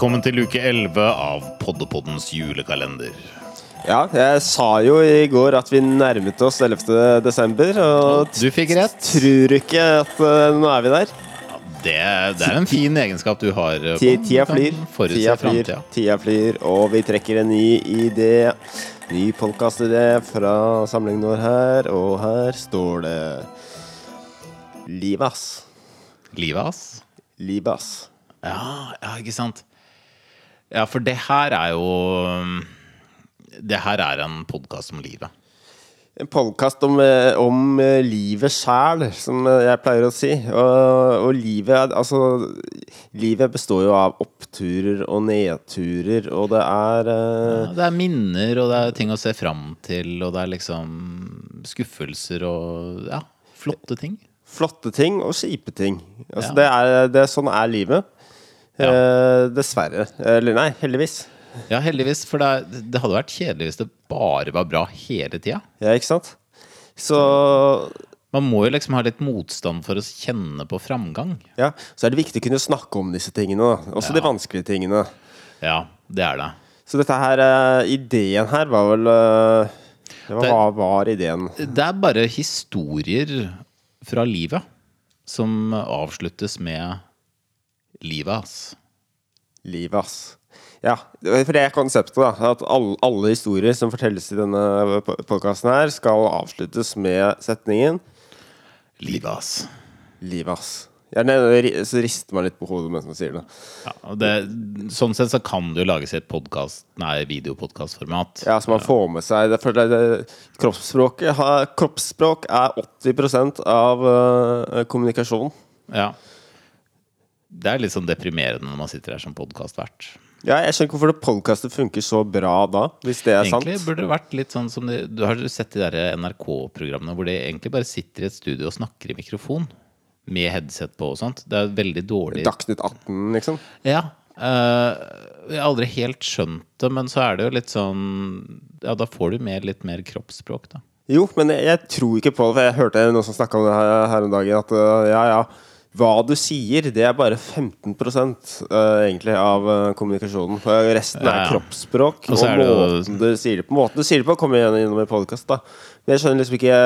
Velkommen til uke 11 av Poddepoddens julekalender. Ja, jeg sa jo i går at vi nærmet oss 11. desember, og Du fikk rett. tror ikke at uh, nå er vi der. Det, det er en fin egenskap du har. eh, Ti- Pål. Tida Du kan flyr, Forutse tida flyr, tida flyr, og vi trekker en ny idé. Ny podkastidé fra samlingen vår her, og her står det Livas. Livet, ass. Livas. Ja, ja, ikke sant. Ja, for det her er jo Det her er en podkast om livet. En podkast om, eh, om eh, livet sjæl, som eh, jeg pleier å si. Og, og livet Altså, livet består jo av oppturer og nedturer, og det er Ja, det er minner, og det er ting å se fram til, og det er liksom skuffelser og ja, flotte ting. flotte ting og kjipe ting. Altså, Ja. det er, det, sånn er livet. Eh, dessverre. Eller nei, heldigvis. Ja, heldigvis, for det, det hadde vært kjedelig hvis det bare var bra hele tida. Ja, ikke sant? Så Man må jo liksom ha litt motstand for å kjenne på framgang. ja, så er det viktig å kunne snakke om disse tingene. Også Også de vanskelige tingene. Ja, det er det. Så dette her, eh, ideen her var vel eh, Hva Det- var, var ideen? Det er bare historier fra livet som avsluttes med livet, hans. Livet, hans. Ja, for det er konseptet, da. At alle, alle historier som fortelles i denne podkasten her, skal avsluttes med setningen Livet, hans. 'livet, hans. Ja, så rister man litt på hodet mens man sier det. Ja, det, sånn sett så kan det jo lages i et podcast, nei, videopodkastformat. Ja, Så man får med seg det, det, det, kroppsspråket Kroppsspråk er 80% av uh, kommunikasjonen. Ja. Det er litt sånn deprimerende når man sitter her som podkastvert. Ja, jeg skjønner ikke hvorfor det podkastet funker så bra da, hvis det er Egentlig sant. burde det vært litt sånn som de, Du har sett de der NRK-programmene hvor de egentlig bare sitter i et studio og snakker i mikrofon. Med headset på og sånt. Det er veldig dårlig Dagsnytt 18, liksom. Ja. Uh, jeg har aldri helt skjønt det, men så er det jo litt sånn Ja, da får du med litt mer kroppsspråk, da. Jo, men jeg, jeg tror ikke på det, for jeg hørte noen som snakka om det her, her om dagen, at uh, ja, ja, hva du sier, det er bare 15 uh, egentlig av uh, kommunikasjonen. For resten er kroppsspråk Og og, det måten du sier det på. Måten du sier det på, kommer igjen innom i podkast, jeg skjønner liksom ikke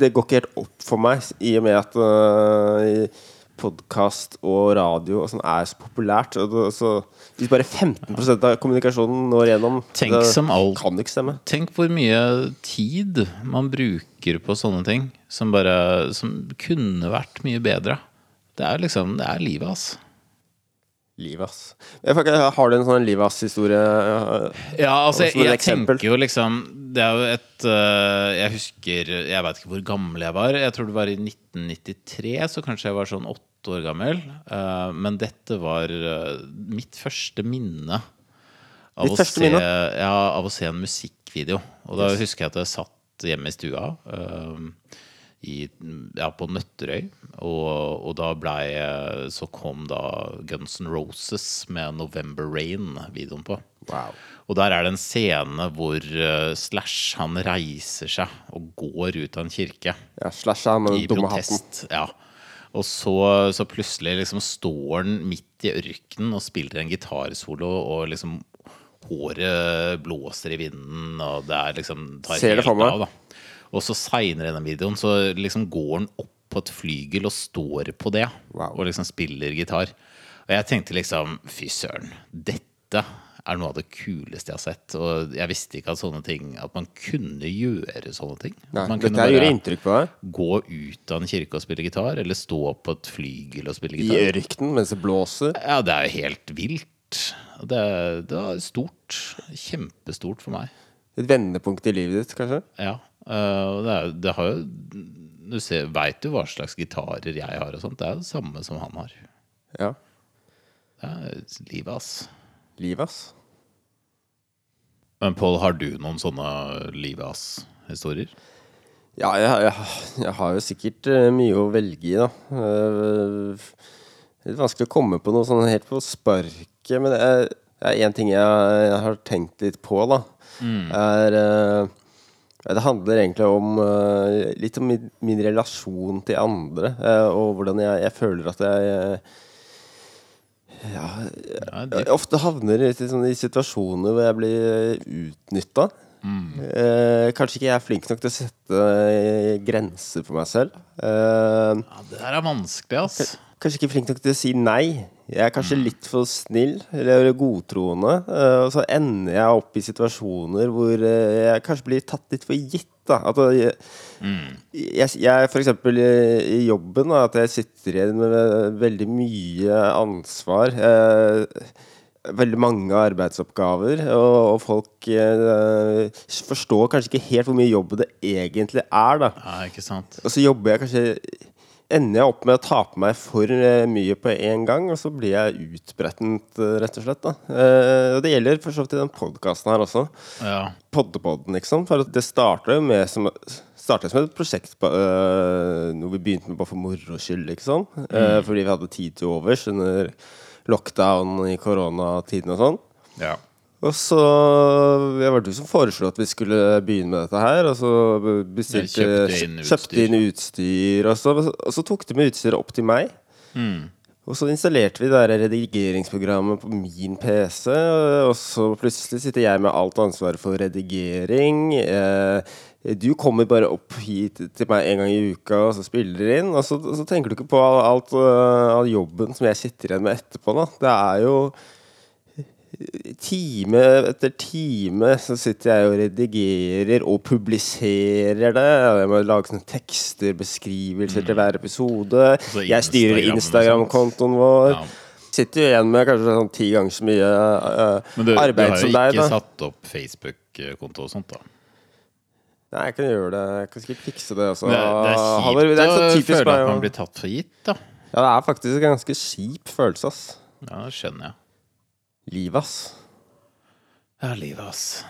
Det går ikke helt opp for meg, i og med at uh, podkast og radio og sånn er så populært. Det, så, hvis bare 15% av kommunikasjonen når gjennom, Tenk det kan ikke stemme. Tenk hvor mye tid man bruker på sånne ting som bare Som kunne vært mye bedre. Det er liksom Det er livet, altså. Livet, ass. Har du en sånn livet, ass-historie? Ja, altså, jeg, jeg tenker jo liksom Det er jo et øh, Jeg husker Jeg vet ikke hvor gammel jeg var. Jeg tror det var i 1993, så kanskje jeg var sånn åtte år gammel. Eh, men dette var øh, mitt første minne av, å se, minne? ja, av å se en musikkvideo. Og da husker jeg at jeg satt hjemme i stua. øh, i, ja, på Nøtterøy. Og, og da blei Så kom da Guns N' Roses med 'November Rain'-videoen på. Wow. Og der er det en scene hvor uh, Slash han reiser seg og går ut av en kirke Ja, slash han med den dumme hatten. Ja. Og så, så plutselig liksom står han midt i ørkenen og spiller en gitarsolo, og liksom håret blåser i vinden, og det er liksom tar Ser det for helt meg. av, da. Og så seinere i den videoen så liksom går han opp på et flygel og står på det, Wow. og liksom spiller gitar. Og jeg tenkte liksom, fy søren, dette er noe av det kuleste jeg har sett. Og jeg visste ikke at sånne ting At man kunne gjøre sånne ting. Nei, man kunne bare- gå ut av en kirke og spille gitar, eller stå på et flygel og spille gitar. I ørkenen mens det blåser. Ja, det er jo helt vilt. Det, det var stort. Kjempestort for meg. Et vendepunkt i livet ditt, kanskje? Ja. Eh, og det, er, det har jo Du veit jo hva slags gitarer jeg har og sånt. Det er jo det samme som han har. Ja. Det er livet, ass. Livet, ass. Men Pål, har du noen sånne livet, ass-historier? Ja, jeg, jeg, jeg har jo sikkert eh, mye å velge i, da. Uh, litt vanskelig å komme på noe sånn helt på sparket, men det er, det er én ting jeg, jeg har tenkt litt på, da. Er eh, ja, Det handler egentlig om eh, litt om min, min relasjon til andre, eh, og hvordan jeg, jeg føler at jeg Ja, jeg ofte havner i, sånne, i situasjoner hvor jeg blir utnytta. Eh, kanskje ikke jeg er flink nok til å sette eh, grenser for meg selv. Eh, Ja, det der er vanskelig, ass. kanskje ikke flink nok til å si nei. Jeg er kanskje litt for snill eller godtroende. eh, og så ender jeg opp i situasjoner hvor eh, jeg kanskje blir tatt litt for gitt. Da. At jeg, jeg, jeg for eksempel i, i jobben, da, at jeg sitter igjen med veldig mye ansvar. Eh, veldig mange arbeidsoppgaver, og, og folk eh, forstår kanskje ikke helt hvor mye jobb det egentlig er. da Ja, ikke sant. og så jobber jeg kanskje Ender jeg opp med å ta på meg for eh, mye på en gang, og så blir jeg utbrettent, eh, rett og slett. da Eh, det gjelder for så vidt i den podkasten her også. Ja. Poddepodden, liksom. For det starta jo med som som et prosjekt på, øh, noe vi begynte med bare for moro skyld, liksom. Eh, fordi vi hadde tid til overs under lockdown i koronatiden og sånn. ja. Og så Det var du som foreslo at vi skulle begynne med dette her. Og så bestilte kjøpte inn kjøpte inn utstyr. Og så, og så tok de med utstyret opp til meg. Mm. Og så installerte vi det der redigeringsprogrammet på min PC, og så plutselig sitter jeg med alt ansvaret for redigering. Eh, du kommer bare opp hit til meg en gang i uka og så spiller inn. Og så, så tenker du ikke på alt, øh, all jobben som jeg sitter igjen med etterpå. Da. Det er jo Time etter time så sitter jeg og redigerer og publiserer det. Jeg må lage sånne tekster, beskrivelser til hver episode. Så Jeg styrer Instagram-kontoen vår. Ja. Sitter jo igjen med kanskje sånn ti ganger så mye arbeid som deg Men du, du har jo ikke da satt opp Facebook-konto og sånt, da. Nei, jeg kan gjøre det. Jeg kan sikkert fikse det Altså. Det, det er kjipt det er å føle at man blir tatt for gitt, da. Ja, det er faktisk en ganske kjip følelse, ass. Ja, det skjønner jeg. Livet, ass. Ja, livet, ass.